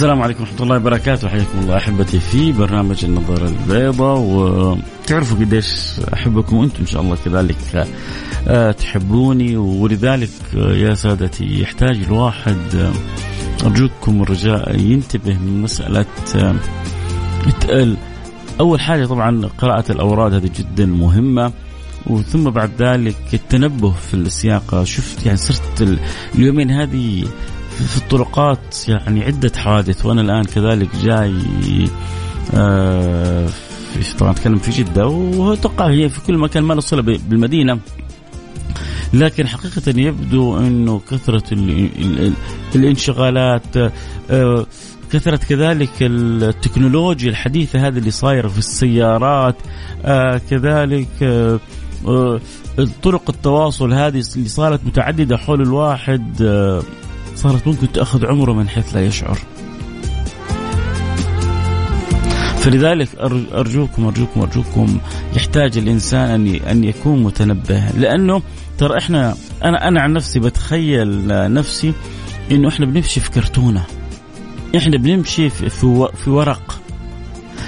السلام عليكم ورحمة الله وبركاته. حياكم الله أحبتي في برنامج النظارة البيضاء وتعرفوا قديش أحبكم وأنتم إن شاء الله كذلك آه، تحبوني. ولذلك آه، يا سادتي يحتاج الواحد آه، أرجوكم الرجاء ينتبه من مسألة أول حاجة طبعا قراءة الأوراد هذه جدا مهمة. وثم بعد ذلك التنبه في السياقة شفت يعني صرت اليومين هذه في الطرقات يعني عدة حوادث وأنا الآن كذلك جاي آه في طبعا أتكلم في جدة وأتوقع هي في كل مكان ما نوصلها بالمدينة. لكن حقيقة يبدو أنه كثرة الانشغالات آه كثرة كذلك التكنولوجيا الحديثة هذه اللي صايرة في السيارات آه كذلك آه طرق التواصل هذه اللي صارت متعددة حول الواحد صارت ممكن تأخذ عمره من حيث لا يشعر. فلذلك أرجوكم أرجوكم أرجوكم يحتاج الإنسان أن أن يكون متنبه. لأنه ترى إحنا أنا أنا عن نفسي بتخيل نفسي إنه إحنا بنمشي في كرتونة. إحنا بنمشي في, في ورق.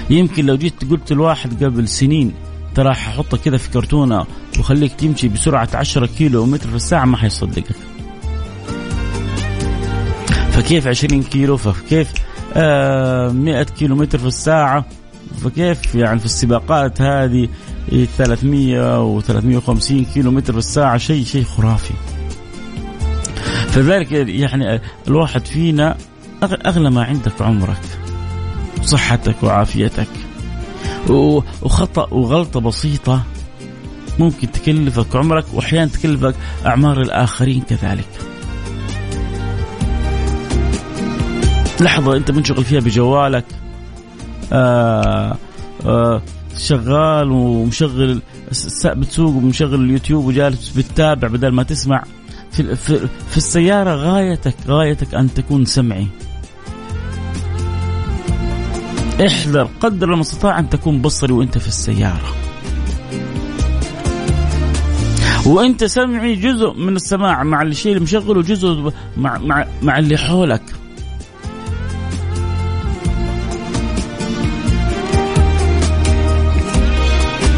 يمكن لو جيت قلت الواحد قبل سنين ترى ححطك كذا في كرتونة وخليك تمشي بسرعة 10 كيلو متر في الساعة ما حيصدقك. فكيف 20 كيلو؟ فكيف آه 100 كيلو متر في الساعة؟ فكيف يعني في السباقات هذه؟ 300 و 350 كيلو متر في الساعة شيء شيء خرافي. فذلك يعني الواحد فينا أغلى ما عندك عمرك صحتك وعافيتك. وخطأ وغلطة بسيطة ممكن تكلفك عمرك وأحيانا تكلفك أعمار الآخرين كذلك. لحظة أنت منشغل فيها بجوالك. آه آه شغال ومشغل بتسوق ومشغل اليوتيوب وجالس بتتابع بدل ما تسمع في, في, في السيارة غايتك غايتك أن تكون سمعي. احذر قدر المستطاع أن تكون بصري وأنت في السيارة. وأنت سمعي جزء من السماع مع الشيء اللي مشغله جزء مع مع مع اللي حولك.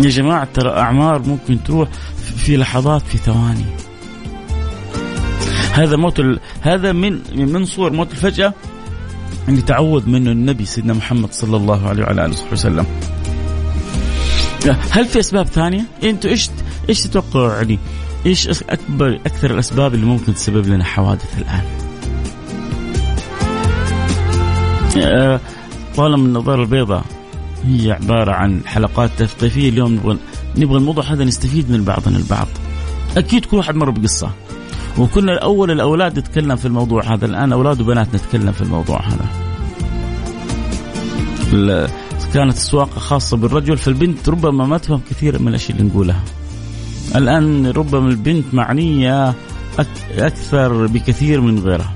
يا جماعة ترى أعمار ممكن تروح في لحظات في ثواني هذا موت ال... هذا من من صور موت الفجأة اللي تعوذ منه النبي سيدنا محمد صلى الله عليه وعلى آله وصحبه وسلم هل في أسباب ثانية؟ أنتوا إيش إيش تتوقعوا يعني إيش أكبر أكثر الأسباب اللي ممكن تسبب لنا حوادث الآن؟ آه، طالما النظارة البيضاء هي عبارة عن حلقات تثقيفية اليوم. نبغى نبغى الموضوع هذا نستفيد من بعضنا البعض. أكيد كل واحد مر بقصة. وكنا أول الأولاد نتكلم في الموضوع هذا. الآن أولاد وبنات نتكلم في الموضوع هذا. كانت السواقة خاصة بالرجل. فالبنت ربما ما تفهم كثير من الأشياء اللي نقولها. الآن ربما البنت معنية أكثر بكثير من غيرها.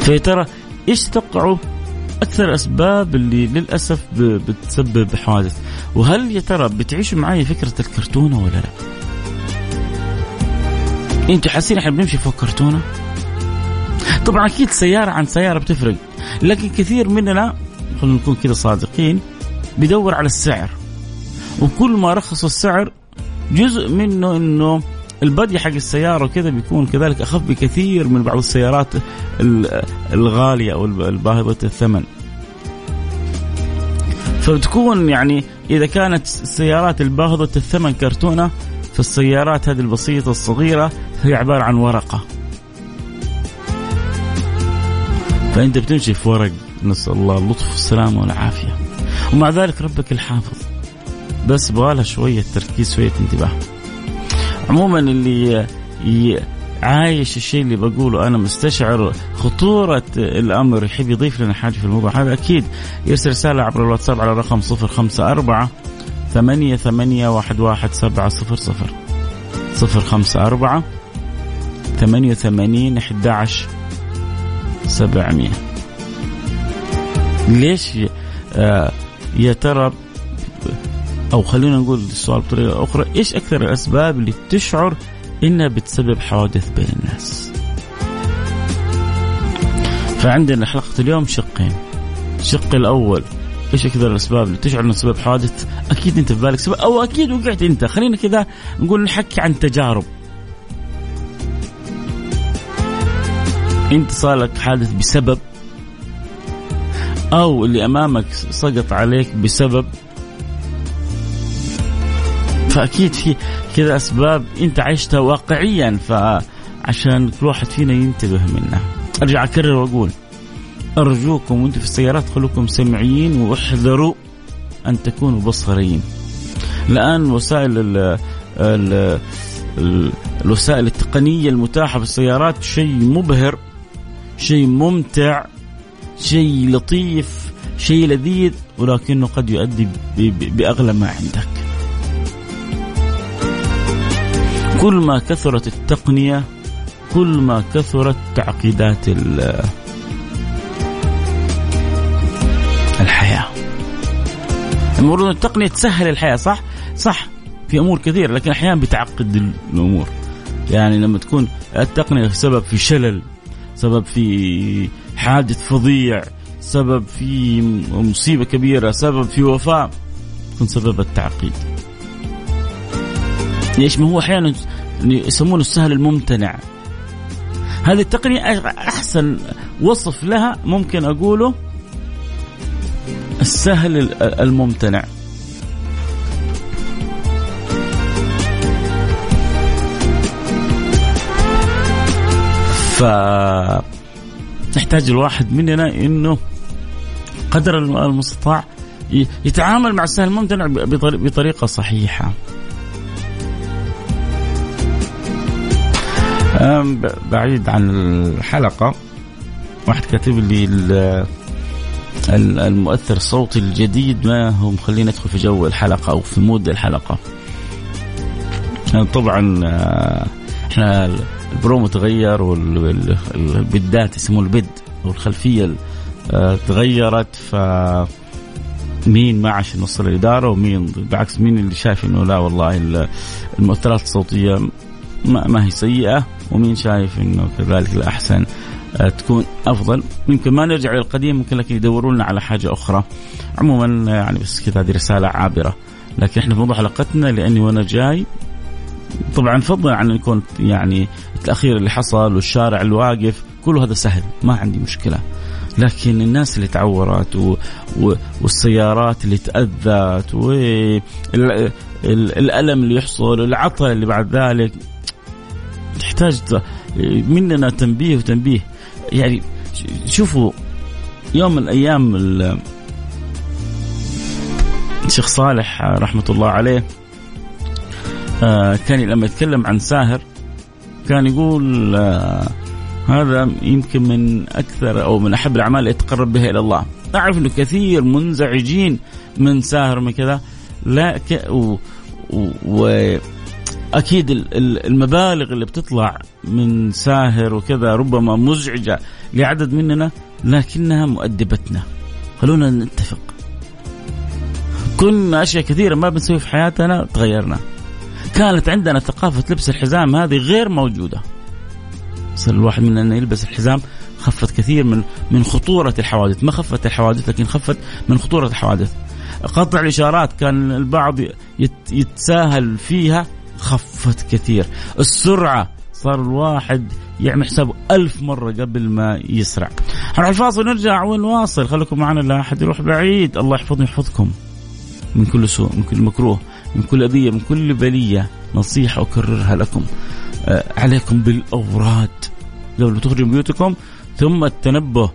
فيا ترى إيش تتوقعوا أكثر الاسباب اللي للأسف بتسبب حوادث وهل يا ترى بتعيشوا معي فكرة الكرتونة ولا لا؟ إنتوا حاسين إحنا بنمشي فوق كرتونة؟ طبعا أكيد سيارة عن سيارة بتفرق لكن كثير مننا خلينا نكون كذا صادقين بيدور على السعر وكل ما رخص السعر جزء منه إنه البدي حق السيارة وكذا بيكون كذلك أخف بكثير من بعض السيارات الغالية أو الباهظة الثمن. فبتكون يعني إذا كانت السيارات الباهظة الثمن كرتونة فالسيارات هذه البسيطة الصغيرة هي عبارة عن ورقة. فأنت بتمشي في ورق نسأل الله اللطف والسلامة والعافية. ومع ذلك ربك الحافظ. بس يبغى شوية تركيز شوية انتباه. عموما اللي عايش الشيء اللي بقوله أنا مستشعر خطورة الأمر يحب يضيف لنا حاجة في الموضوع. هذا أكيد يرسل رسالة عبر الواتساب على الرقم 054 ثمانية ثمانية واحد واحد سبعة صفر صفر. صفر خمسة أربعة ثمانية وثمانين أحد عشر سبعمية. ليش يا ترى أو خلينا نقول السؤال بطريقة أخرى إيش أكثر الأسباب اللي تشعر إنها بتسبب حوادث بين الناس فعندنا حلقة اليوم شقين الشق الأول إيش أكثر الأسباب اللي تشعر انه سبب حوادث؟ أكيد أنت في بالك سبب أو أكيد وقعت أنت، خلينا كذا نقول نحكي عن تجارب. أنت صار لك حادث بسبب أو اللي أمامك سقط عليك بسبب فأكيد في كذا أسباب أنت عشتها واقعيا فعشان كل واحد فينا ينتبه منها. أرجع أكرر وأقول أرجوكم وأنتم في السيارات خلوكم سمعيين واحذروا أن تكونوا بصريين. الآن وسائل ال ال الوسائل التقنية المتاحة في السيارات شيء مبهر شيء ممتع شيء لطيف شيء لذيذ ولكنه قد يؤدي بأغلى ما عندك. كل ما كثرت التقنية كل ما كثرت تعقيدات الحياة. المفروض التقنية تسهل الحياة صح؟ صح في أمور كثيرة لكن أحيانا بتعقد الأمور. يعني لما تكون التقنية سبب في شلل سبب في حادث فظيع سبب في مصيبة كبيرة سبب في وفاة تكون سبب التعقيد ليش؟ ما هو أحيانا يسمونه السهل الممتنع. هذه التقنية أحسن وصف لها ممكن أقوله السهل الممتنع. ف نحتاج الواحد مننا إنه قدر المستطاع يتعامل مع السهل الممتنع بطريقة صحيحة. بعيد عن الحلقة واحد كاتب لي المؤثر الصوتي الجديد ما هو مخليني ادخل في جو الحلقة أو في mood الحلقة. طبعا آه، إحنا البرومو تغير وال pads يسموه ال pad أو الخلفيه آه، تغيرت ف مين ما عشان نص الإدارة ومين بالعكس مين اللي شايف إنه لا والله المؤثرات الصوتية ما, ما هي سيئة ومين شايف إنه كذلك الأحسن آه، تكون أفضل. يمكن ما نرجع للقديم ممكن لكن يدوروا لنا على حاجة أخرى. عموما يعني بس كذا هذه رسالة عابرة. لكن إحنا موضوع حلقتنا لأني وأنا جاي طبعا فضلا عن يكون يعني التأخير اللي حصل والشارع الواقف كله هذا سهل ما عندي مشكلة. لكن الناس اللي تعورت و... و... والسيارات اللي تأذت والالم اللي يحصل العطل اللي بعد ذلك تحتاج مننا تنبيه وتنبيه يعني شوفوا يوم من الأيام الشيخ صالح رحمة الله عليه آه كان لما يتكلم عن ساهر كان يقول آه هذا يمكن من أكثر أو من أحب الأعمال اللي يتقرب بها إلى الله. أعرف إنه كثير منزعجين من ساهر من كذا لا ك... و... و... أكيد المبالغ اللي بتطلع من ساهر وكذا ربما مزعجة لعدد مننا لكنها مؤدبتنا. خلونا نتفق. كنا أشياء كثيرة ما بنسوي في حياتنا تغيرنا. كانت عندنا ثقافة لبس الحزام هذه غير موجودة صار الواحد مننا يلبس الحزام خفت كثير من من خطورة الحوادث ما خفت الحوادث لكن خفت من خطورة الحوادث قطع الإشارات كان البعض يتساهل فيها خفت كثير. السرعة صار الواحد يعمل حسابه ألف مرة قبل ما يسرع. نروح الفاصل ونرجع ونواصل. خليكم معنا لا أحد يروح بعيد. الله يحفظني ويحفظكم. من كل سوء من كل مكروه من كل أذية من كل بلية نصيحة أكررها لكم. آه عليكم بالأوراد قبل تخرجوا من بيوتكم ثم التنبه.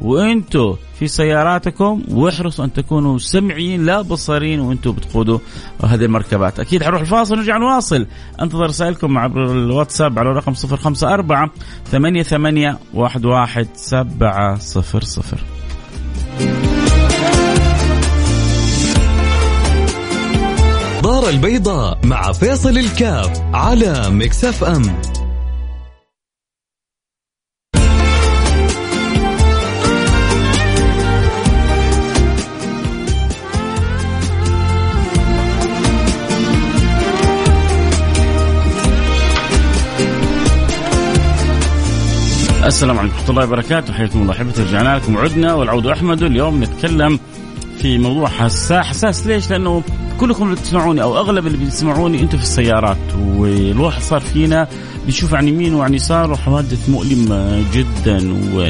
وأنتم في سياراتكم واحرصوا أن تكونوا سمعيين لا بصريين وأنتم بتقودوا هذه المركبات. أكيد حنروح الفاصل ونرجع نواصل. انتظر رسائلكم عبر الواتساب على الرقم 054 88 11 700 النظارة البيضاء مع فيصل الكاف على مكسف أم. السلام عليكم ورحمة الله وبركاته. حياكم الله أحبتي رجعنا لكم. وعدنا والعود أحمد اليوم نتكلم في موضوع حساس. حساس ليش؟ لأنه كلكم اللي بتسمعوني أو أغلب اللي بيسمعوني أنتم في السيارات والواحد صار فينا بيشوف عن يمين وعن يسار وحوادث مؤلمة جدا. و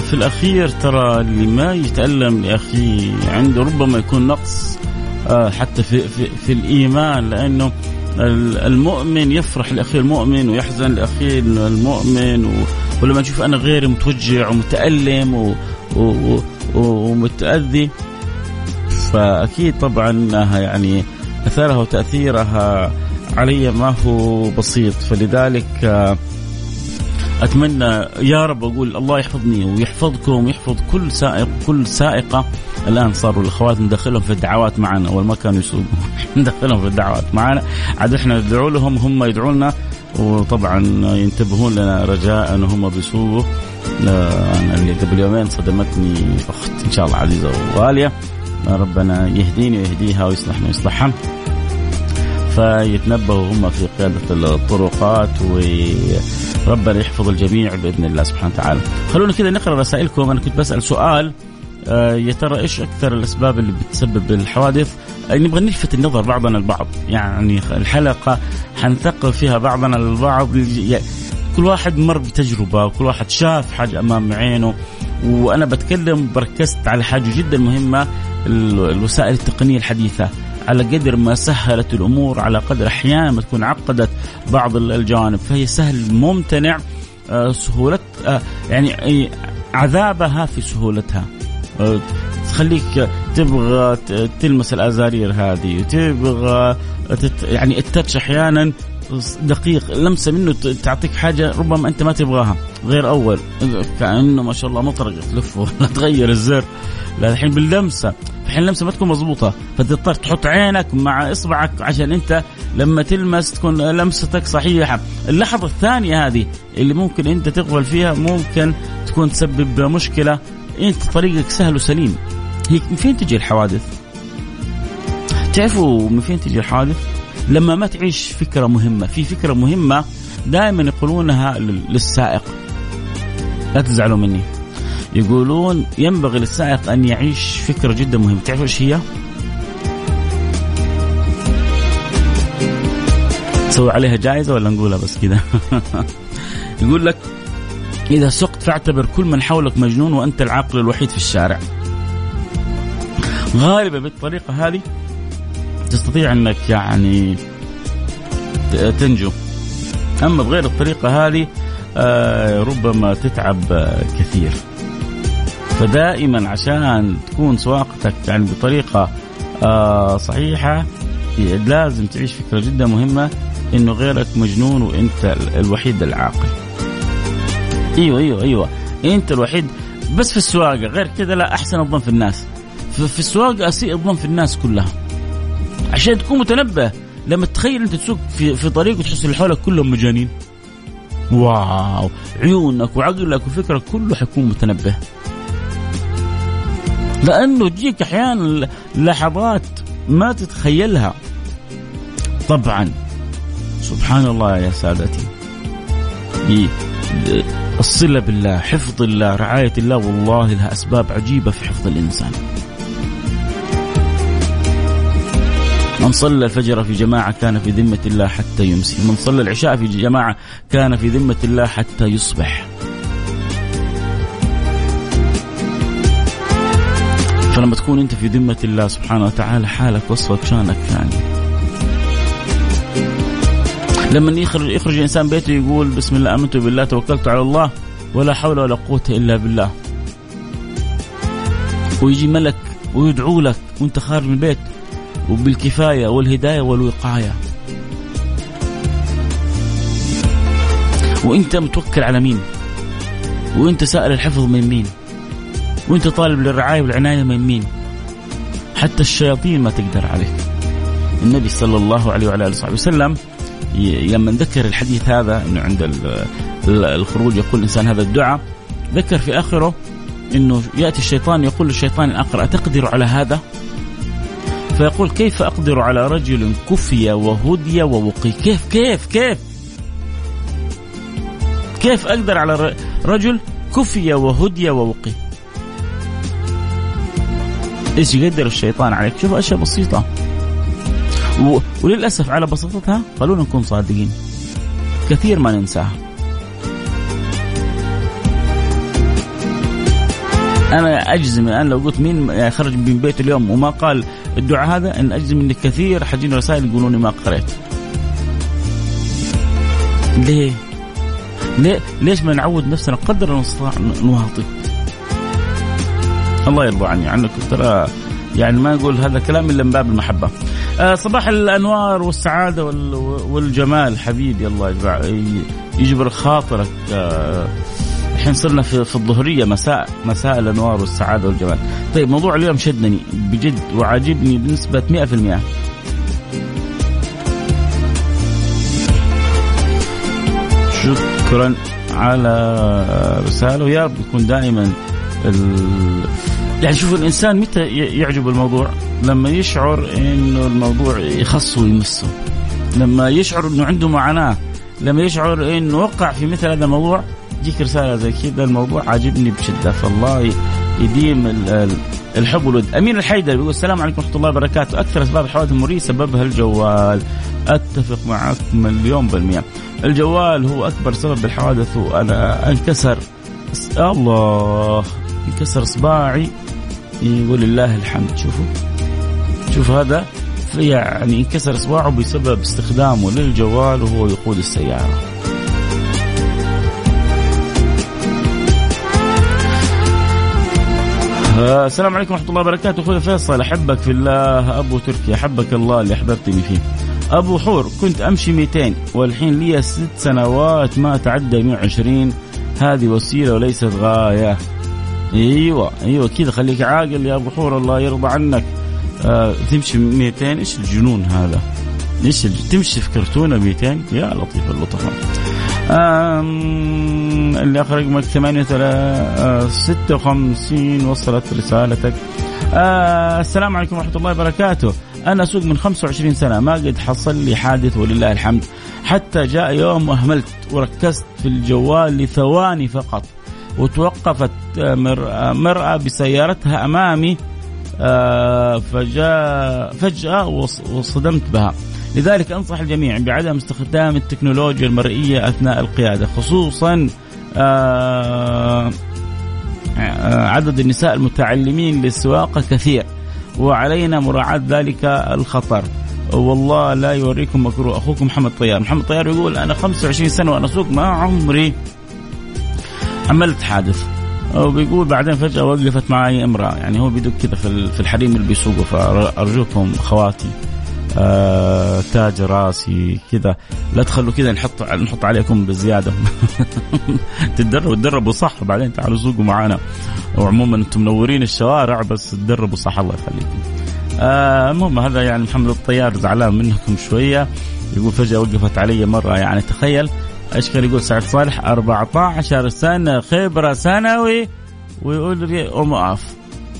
في الأخير ترى اللي ما يتألم لأخيه عنده ربما يكون نقص آه، حتى في, في, في الإيمان لأنه المؤمن يفرح لأخيه المؤمن ويحزن لأخيه المؤمن ولما نشوف أنا غيري متوجع ومتألم و... و... ومتأذي. فأكيد طبعا يعني أثرها وتأثيرها علي ما هو بسيط. فلذلك آه، أتمنى يا رب أقول الله يحفظني ويحفظكم ويحفظ كل سائق كل سائقة. الآن صاروا الأخوات ندخلهم في الدعوات معنا اول ما كانوا يسوقوا ندخلهم في الدعوات معنا. عاد إحنا ندعو لهم هم يدعوا لنا. وطبعا ينتبهون لنا رجاء إن هم بيسوقوا. أنا اللي قبل يومين صدمتني أخت إن شاء الله عزيزة وغاليه ربنا يهديني ويهديها ويصلحنا ويصلحها فيتنبهوا هم في قيادة الطرقات وربنا يحفظ الجميع بإذن الله سبحانه وتعالى. خلونا كذا نقرأ رسائلكم. أنا كنت بسأل سؤال آه، يا ترى إيش أكثر الأسباب اللي بتسبب الحوادث؟ آه، نبغى نلفت النظر بعضنا البعض، يعني الحلقة حنثقل فيها بعضنا البعض. كل واحد مر بتجربة وكل واحد شاف حاجة أمام عينه. وأنا بتكلم بركزت على حاجة جدا مهمة الوسائل التقنية الحديثة. على قدر ما سهلت الأمور على قدر أحيانا ما تكون عقدت بعض الجوانب. فهي سهل ممتنع آه، سهولة يعني عذابها في سهولتها. تخليك تبغى تلمس الأزارير هذه تبغى يعني التاتش أحيانا دقيق لمسة منه تعطيك حاجة ربما أنت ما تبغاها غير أول. كأنه ما شاء الله مطرقة. تلف ولا تغير الزر. لا الحين باللمسة. الحين اللمسة ما تكون مضبوطة فتضطر تحط عينك مع إصبعك عشان أنت لما تلمس تكون لمستك صحيحة. اللحظة الثانية هذه اللي ممكن أنت تغفل فيها ممكن تكون تسبب مشكلة. أنت طريقك سهل وسليم. هي من فين تجي الحوادث؟ تعرفوا من فين تجي الحوادث؟ لما ما تعيش فكرة مهمة. في فكرة مهمة دائما يقولونها للسائق. لا تزعلوا مني. يقولون ينبغي للسائق أن يعيش فكرة جدا مهمة. تعرفوا إيش هي؟ سوي عليها جائزة ولا نقولها بس كذا يقول لك إذا سقت فاعتبر كل من حولك مجنون وأنت العاقل الوحيد في الشارع. غالبا بالطريقة هذه تستطيع أنك يعني تنجو. أما بغير الطريقة هذه آه ربما تتعب آه كثير. فدائما عشان تكون سواقتك يعني بطريقة آه صحيحة لازم تعيش فكرة جدا مهمة إنه غيرك مجنون وإنت الوحيد العاقل. إيوه إيوه إيوه. إنت الوحيد. بس في السواقة غير كذا لا أحسن الظن في الناس. في السواقة أسيء الظن في الناس كلها. عشان تكون متنبه لما تخيل إنت تسوق في, في طريق وتحس اللي حولك كلهم مجانين. واو. عيونك وعقلك وفكرك كله حيكون متنبه. لأنه تجيك أحيانا لحظات ما تتخيلها. طبعا. سبحان الله يا سادتي. الصلة بالله حفظ الله رعاية الله والله لها أسباب عجيبة في حفظ الإنسان. من صلى الفجر في جماعة كان في ذمة الله حتى يمسي. من صلى العشاء في جماعة كان في ذمة الله حتى يصبح. فلما تكون أنت في ذمة الله سبحانه وتعالى حالك وصفك شانك ثاني. لما يخرج يخرج الانسان بيته يقول بسم الله آمنت بالله توكلت على الله ولا حول ولا قوة إلا بالله. ويجي ملك ويدعو لك وأنت خارج من البيت وبالكفاية والهداية والوقاية. وأنت متوكل على مين؟ وأنت سائل الحفظ من مين؟ وانت طالب للرعاية والعناية من مين حتى الشياطين ما تقدر عليك النبي صلى الله عليه وعلى آله وصحبه وسلم لما ذكر الحديث هذا إنه عند الخروج يقول الإنسان هذا الدعاء ذكر في آخره إنه يأتي الشيطان يقول للشيطان الآخر أتقدر على هذا؟ فيقول كيف أقدر على رجل كفي وهدي ووقي؟ كيف كيف كيف؟ كيف أقدر على رجل كفي وهدي ووقي إيش يقدر الشيطان عليك شوف أشياء بسيطة و... وللأسف على بساطتها خلونا نكون صادقين كثير ما ننساها أنا أجزم الآن لو قلت مين خرج من بيته اليوم وما قال الدعاء هذا إن أجزم إن كثير حاجين رسائل يقولون لي ما قريت. ليه؟ ليه ليش ما نعود نفسنا قدر المستطاع نواطي؟ الله يرضى عني عنكم ترى يعني ما نقول هذا الكلام إلا من باب المحبة. آه صباح الأنوار والسعادة والجمال حبيبي الله يجبر خاطرك آه الحين صرنا في, في الظهرية مساء مساء الأنوار والسعادة والجمال. طيب موضوع اليوم شدني بجد وعاجبني بنسبة 100%. شكرا على رسالة ويا رب يكون دائما. يعني شوف الإنسان متى يعجب الموضوع؟ لما يشعر إنه الموضوع يخصه ويمسه. لما يشعر إنه عنده معاناة، لما يشعر إنه وقع في مثل هذا الموضوع تجيك رسالة زي كذا الموضوع عاجبني بشدة. فالله يديم الحب والود. أمين الحيدر بيقول السلام عليكم ورحمة الله وبركاته. أكثر أسباب الحوادث المرية سببها الجوال. أتفق معك مليون بالمئة. الجوال هو أكبر سبب بالحوادث وأنا أنكسر. الله أنكسر اصبعي يقول لله الحمد. شوفوا. شوف هذا يعني انكسر إصبعه بسبب استخدامه للجوال وهو يقود السيارة. السلام عليكم ورحمة الله وبركاته. أخوي فيصل أحبك في الله. أبو تركي أحبك الله اللي أحببتني فيه. أبو حور كنت أمشي 200 والحين لي ست سنوات ما تعدى 120 هذه وسيلة وليست غاية. إيوه إيوه كذا. خليك عاقل يا أبو حور الله يرضى عنك. آه تمشي 200 إيش الجنون هذا؟ إيش تمشي في كرتونة 200 يا لطيف اللطفاء اللي اخر رقمك 56 وصلت رسالتك. آه السلام عليكم ورحمة الله وبركاته. أنا اسوق من 25 سنة ما قد حصل لي حادث ولله الحمد. حتى جاء يوم اهملت وركزت في الجوال لثواني فقط. وتوقفت مرأة بسيارتها أمامي آه، فجأة وصدمت بها. لذلك أنصح الجميع بعدم استخدام التكنولوجيا المرئية أثناء القيادة خصوصا آه، آه، عدد النساء المتعلمين للسواقة كثير وعلينا مراعاة ذلك الخطر. والله لا يوريكم مكروه. اخوكم محمد طيار. محمد طيار يقول أنا 25 سنة وأنا أسوق ما عمري عملت حادث. وبيقول بعدين فجأة وقفت معي امرأة. يعني هو بيدق كذا في الحريم اللي بيسوقوا فأرجوكم خواتي آه تاج راسي كذا لا تخلوا كذا نحط نحط عليكم بزيادة. تتدربوا تدربوا صح. بعدين تعالوا سوقوا معنا وعموما أنتم منورين الشوارع بس تدربوا صح الله يخليكم. آه المهم هذا يعني محمد الطيار زعلان منكم شوية. يقول فجأة وقفت علي مرة. يعني تخيل إيش كان يقول سعد صالح 14 سنة خبرة سنوي ويقول لي أم اقف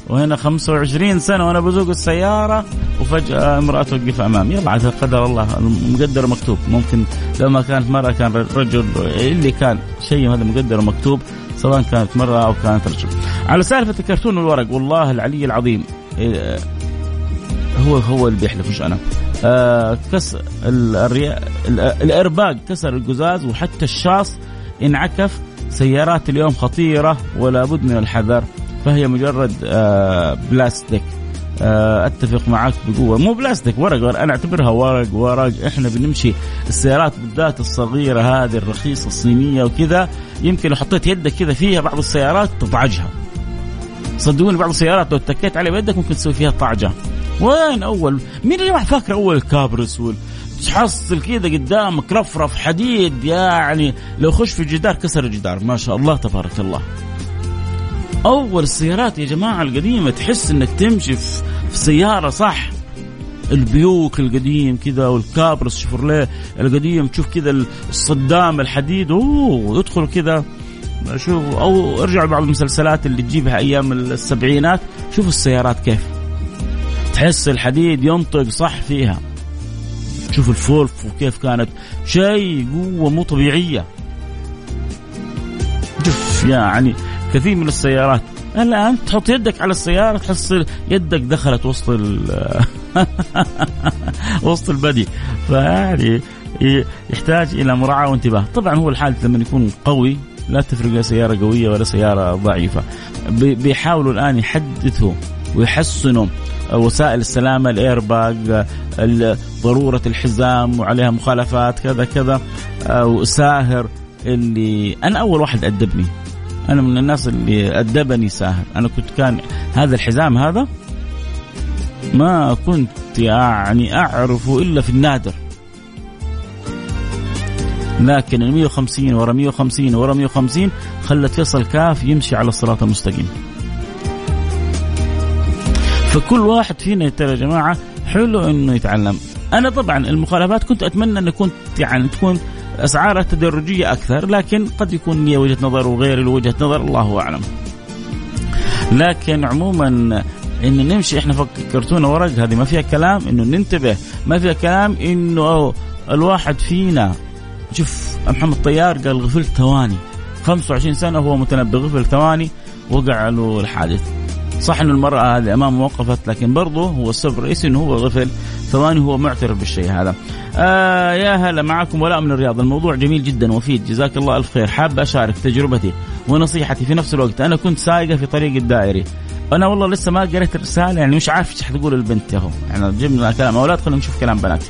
وهنا 25 سنة وأنا بزوق السيارة وفجأة امرأة توقف أمامي. يلا عاد قدر الله مقدر مكتوب ممكن لو ما كانت مرة كان رجل اللي كان شيء هذا مقدر مكتوب سواء كانت مرة أو كانت رجل. على سالفة الكرتون والورق والله العلي العظيم. إيه، هو هو اللي بيحلف مش أنا. آه كسر الارباق كسر القزاز وحتى الشاص انعكف سيارات اليوم خطيرة ولا بد من الحذر فهي مجرد آه بلاستيك. آه أتفق معك بقوة. مو بلاستيك ورق, ورق أنا أعتبرها ورق ورق. إحنا بنمشي السيارات بالذات الصغيرة هذه الرخيصة الصينية وكذا. يمكن لو حطيت يدك كذا فيها بعض السيارات تطعجها صدقوني بعض السيارات لو اتكيت عليها بيدك ممكن تسوي فيها طعجة. وين أول؟ مين اللي فاكر أول كابرس وال تحصل كذا قدامك رفرف حديد يعني. لو خش في الجدار كسر الجدار. ما شاء الله تبارك الله. أول السيارات يا جماعة القديمة تحس إنك تمشي في سيارة صح؟ البيوك القديم كذا والكابرس شيفرليه القديم تشوف كذا الصدام الحديد. أوه يدخل كذا. شوف أو ارجعوا بعض المسلسلات اللي تجيبها أيام السبعينات. شوفوا السيارات كيف. تحس الحديد ينطق صح فيها. شوف الفولف وكيف كانت. شيء قوة مو طبيعية. يعني كثير من السيارات. الآن تحط يدك على السيارة تحصل يدك دخلت وسط وسط البدي. فيعني يحتاج إلى مراعاة وانتباه. طبعا هو الحادث لما يكون قوي لا تفرق لا سيارة قوية ولا سيارة ضعيفة. بيحاولوا الآن يحدثوا ويحسنوا. وسائل السلامه الايرباج ضرورة الحزام وعليها مخالفات كذا كذا. وساهر اللي أنا أول واحد أدبني. أنا من الناس اللي أدبني ساهر. أنا كنت كان هذا الحزام هذا ما كنت يعني أعرفه إلا في النادر. لكن ال 150 ورا 150 ورا 150 خلت فيصل كاف يمشي على الصراط المستقيم. فكل واحد فينا ترى يا جماعة حلو إنه يتعلم. أنا طبعا المخالفات كنت أتمنى ان كنت يعني تكون اسعارها تدرجية أكثر لكن قد يكون لي وجهة نظر وغيري وجهه نظر الله أعلم. لكن عموما إنه نمشي إحنا فكرتونا ورق هذه ما فيها كلام إنه ننتبه ما فيها كلام إنه الواحد فينا شوف محمد طيار قال غفلت ثواني 25 سنة وهو متنبي غفل ثواني وقع له الحادث صح إنه المرأة هذه امامه وقفت لكن برضه هو السبب الرئيسي إنه هو غفل ثواني هو معترف بالشيء هذا. آه يا هلا معكم ولاء من الرياض، الموضوع جميل جدا وفيد جزاك الله ألف خير، حاب أشارك تجربتي ونصيحتي في نفس الوقت، أنا كنت سايقة في طريق الدائري. أنا والله لسه ما قريت الرسالة يعني مش عارف إيش حتقول البنت اهو يعني جبنا كلام. أولاد خلينا نشوف كلام بنات.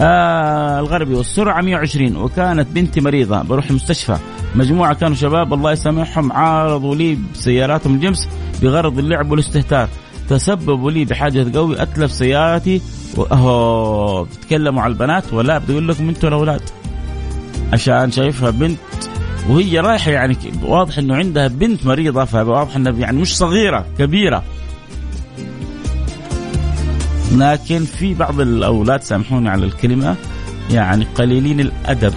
آه الغربي والسرعة 120 وكانت بنتي مريضة. بروح المستشفى مجموعة كانوا شباب الله يسامحهم عارضوا لي بسياراتهم الجمس بغرض اللعب والاستهتار. تسببوا لي بحادث قوي أتلف سيارتي وأهو بتتكلموا على البنات ولا بتقول لكم أنتوا الاولاد عشان شايفها بنت وهي رايحة يعني واضح إنه عندها بنت مريضة فواضح إنها يعني مش صغيرة كبيرة. لكن في بعض الأولاد سامحوني على الكلمة يعني قليلين الأدب.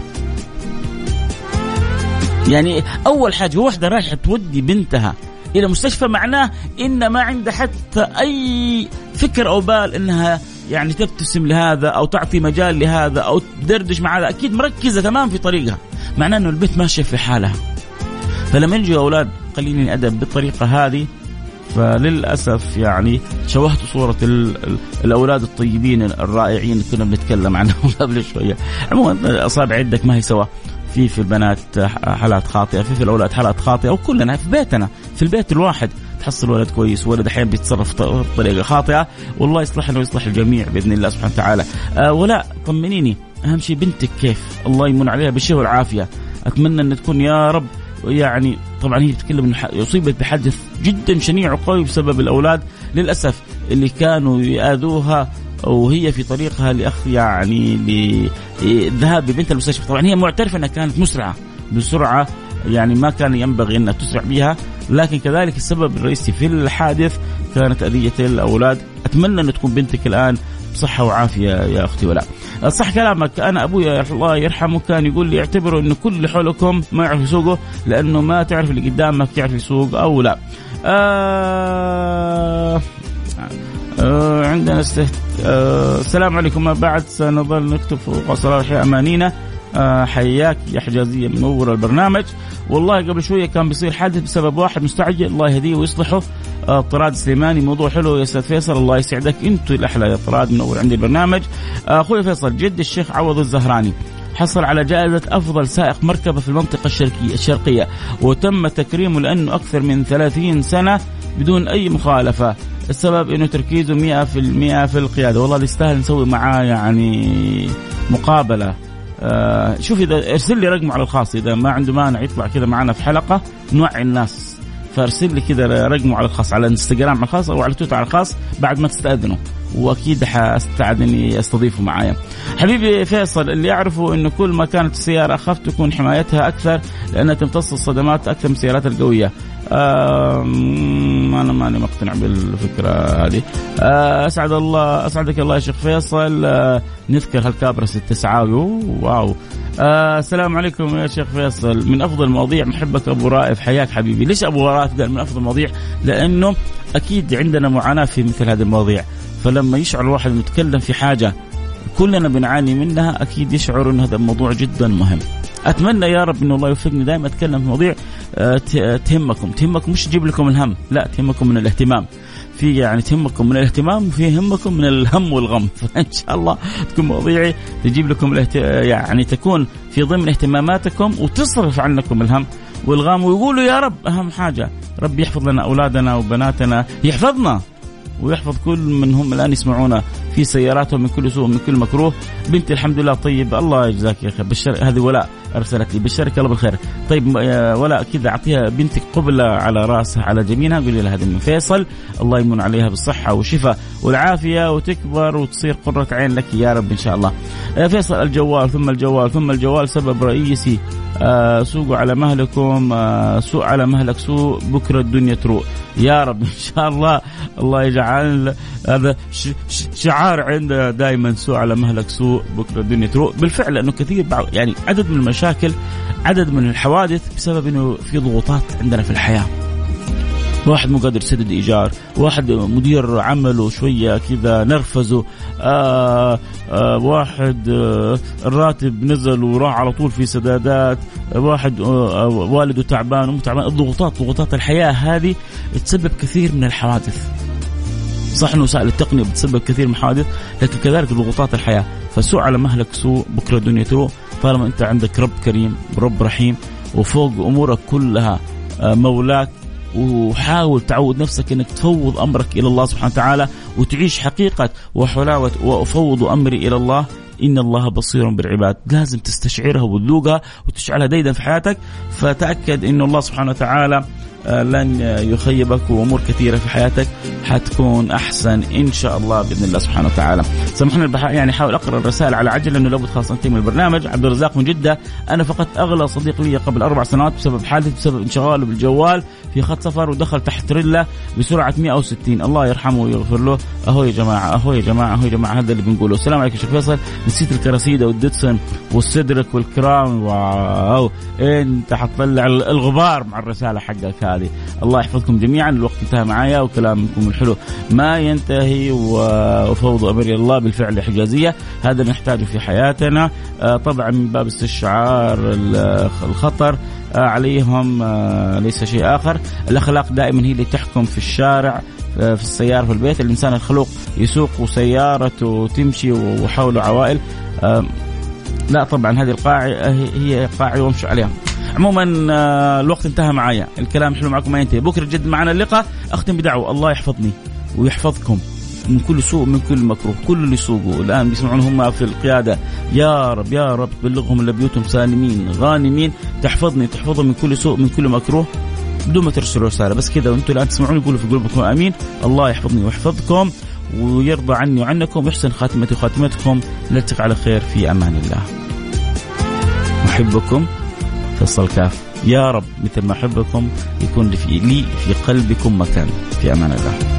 يعني أول حاجة واحدة رايحة تودي بنتها إلى مستشفى معناه إن ما عندها حتى أي فكر أو بال إنها يعني تبتسم لهذا أو تعطي مجال لهذا أو تدردش مع هذا. أكيد مركزة تمام في طريقها. معناه إنه البنت ماشية في حالها. فلما يجوا أولاد قليلين أدب بالطريقة هذه. فللأسف يعني شوهت صورة الأولاد الطيبين الرائعين اللي كنا بنتكلم عنهم قبل شوية. عموما أصابع يدك ما هي سوا. في في البنات حالات خاطئة في في الأولاد حالات خاطئة وكلنا في بيتنا في البيت الواحد تحصل ولد كويس ولد أحيانا بيتصرف بطريقة خاطئة والله يصلحنا ويصلح الجميع بإذن الله سبحانه وتعالى. أه ولا طمنيني أهم شيء بنتك كيف؟ الله يمن عليها بالشفاء والعافية. أتمنى أن تكون يا رب يعني طبعا هي بتتكلم انه أصيبت بحدث جدا شنيع وقوي بسبب الأولاد للأسف اللي كانوا يآذوها وهي في طريقها لاخ يعني للذهاب ببنت المستشفى. طبعا هي معترفة إنها كانت مسرعة بسرعة يعني ما كان ينبغي إنها تسرع بها لكن كذلك السبب الرئيسي في الحادث كانت أذية الأولاد. أتمنى إن تكون بنتك الآن بصحة وعافية يا أختي ولا. صح كلامك أنا ابويا الله يرحمه كان يقول لي اعتبروا انه كل اللي حولكم ما يعرف يسوقه لأنه ما تعرف اللي قدامك يعرف يسوق أو لا. آه آه عندنا استهت... آه السلام عليكم. ما بعد سنظل نكتب فوق صلاح أمانينا. آه حياك يا حجازية منور البرنامج. والله قبل شوية كان بيصير حادث بسبب واحد مستعجل. الله يهديه ويصلحه. آه طراد سليماني. موضوع حلو يا أستاذ فيصل. الله يسعدك. أنتوا الأحلى يا طراد منور عندي البرنامج. آه، أخوي فيصل جد الشيخ عوض الزهراني. حصل على جائزة أفضل سائق مركبة في المنطقة الشرقية, الشرقية وتم تكريمه لأنه أكثر من 30 سنة بدون أي مخالفة. السبب إنه تركيزه 100% في القيادة. والله يستاهل نسوي معاه يعني مقابلة. آه شوف إذا ارسل لي رقمه على الخاص إذا ما عنده مانع يطلع كذا معنا في حلقة نوعي الناس. فارسل لي كذا رقمه على الخاص على الانستغرام على الخاص أو على تويتر على الخاص بعد ما تستأذنه. وأكيد حاستعد إني أستضيفه معايا. حبيبي فيصل اللي يعرفه إنه كل ما كانت السيارة أخف تكون حمايتها أكثر لأنها تمتص الصدمات أكثر من السيارات القوية. أنا ماني مقتنع بالفكرة هذه. آه أسعد الله أسعدك الله يا شيخ فيصل. آه نذكر هالكابرس التسعاوي. واو. آه السلام عليكم يا شيخ فيصل. من أفضل المواضيع محبك أبو رائف. حياك حبيبي. ليش أبو رائف قال من أفضل المواضيع؟ لأنه أكيد عندنا معاناة في مثل هذه المواضيع. فلما يشعر الواحد انه يتكلم في حاجة كلنا بنعاني منها أكيد يشعر إن هذا الموضوع جدا مهم. أتمنى يا رب إن الله يوفقني دائما أتكلم في مواضيع آه، تهمكم. تهمكم مش تجيب لكم الهم لا تهمكم من الاهتمام. في يعني تهمكم من الاهتمام وفي همكم من الهم والغم. فان شاء الله تكون مواضيعي تجيب لكم الاهت... يعني تكون في ضمن اهتماماتكم وتصرف عنكم الهم والغام ويقولوا يا رب أهم حاجة رب يحفظ لنا أولادنا وبناتنا يحفظنا. ويحفظ كل من هم الآن يسمعونا في سياراتهم من كل سوء من كل مكروه. بنتي الحمد لله طيب. الله يجزاك يا أخي بشر هذه ولاء أرسلت لي. بشرك الله بالخير. طيب ولاء كذا. أعطيها بنتك قبلة على رأسها على جبينها قولي لها هذه من فيصل. الله يمن عليها بالصحة والشفاء والعافية وتكبر وتصير قرة عين لك يا رب إن شاء الله. فيصل الجوال ثم الجوال ثم الجوال. سبب رئيسي آه سوقوا على مهلكم آه سوء على مهلك سوء بكرة الدنيا تروق. يا رب إن شاء الله الله يجعل هذا شعار عندنا دائما سوء على مهلك سوء بكرة الدنيا تروق بالفعل لأنه كثير يعني عدد من المشاكل عدد من الحوادث بسبب إنه في ضغوطات عندنا في الحياة. واحد مو قادر يسدد إيجار، واحد مدير عمله شوية كذا نرفزه، آه آه واحد آه الراتب نزل وراح على طول في سدادات، واحد والده تعبان ومو تعبان، الضغوطات ضغوطات الحياة هذه تسبب كثير من الحوادث. صح إنه وسائل التقنية بتسبب كثير من الحوادث لكن كذلك ضغوطات الحياة فسوء على مهلك سوء بكرة الدنيا تروح طالما أنت عندك رب كريم رب رحيم وفوق أمورك كلها مولاك وحاول تعود نفسك إنك تفوض أمرك إلى الله سبحانه وتعالى وتعيش حقيقة وحلاوة وافوض أمري إلى الله. إن الله بصير بالعباد. لازم تستشعرها وتذوقها وتشعلها ديدا في حياتك. فتأكد إن الله سبحانه وتعالى لن يخيبك وامور كثيرة في حياتك. حتكون أحسن إن شاء الله بإذن الله سبحانه وتعالى. سامحوني يعني احاول أقرأ الرسائل على عجل لأنه لابد خلاص ننتهي من البرنامج، عبد الرزاق من جدة أنا فقدت أغلى صديق لي قبل أربع سنوات بسبب حادث بسبب انشغاله بالجوال في خط سفر ودخل تحت رله بسرعة 160 الله يرحمه ويغفر له. أهو يا جماعة أهو يا جماعة أهو يا جماعة هذا اللي بنقوله. السلام عليكم شيخ فيصل. نسيت الكراسيده والديتسون والسدرك والكرام. واو. أنت حتطلع الغبار مع الرسالة حقك هذه. الله يحفظكم جميعا الوقت انتهى معايا وكلامكم الحلو. ما ينتهي وفوض أمر الله بالفعل حجازية. هذا نحتاجه في حياتنا. آه، طبعا من باب استشعار الخطر آه، عليهم آه، ليس شيء آخر. الأخلاق دائما هي اللي تحكم في الشارع في السيارة في البيت. الإنسان الخلوق يسوق وسيارته تمشي وحوله عوائل. لا طبعا هذه القاعدة هي قاعدة وامشي عليها. عموما آه، الوقت انتهى معايا. الكلام حلو معكم ما ينتهي. بكرة جد معنا اللقاء. أختم بدعوة. الله يحفظني ويحفظكم من كل سوء من كل مكروه كل اللي يسوقوا الآن بيسمعون هم في القيادة. يا رب يا رب تبلغهم إلى بيوتهم سالمين غانمين. تحفظني تحفظهم من كل سوء من كل مكروه. بدون ما ترسلوا رسالة بس كذا وأنتم الآن تسمعون قولوا في قلوبكم آمين. الله يحفظني ويحفظكم ويرضى عني وعنكم. ويحسن خاتمتي وخاتمتكم. نلتقي على خير في أمان الله. أحبكم. فصل كاف. يا رب مثل ما أحبكم يكون لي في قلبكم مكان. في أمان الله.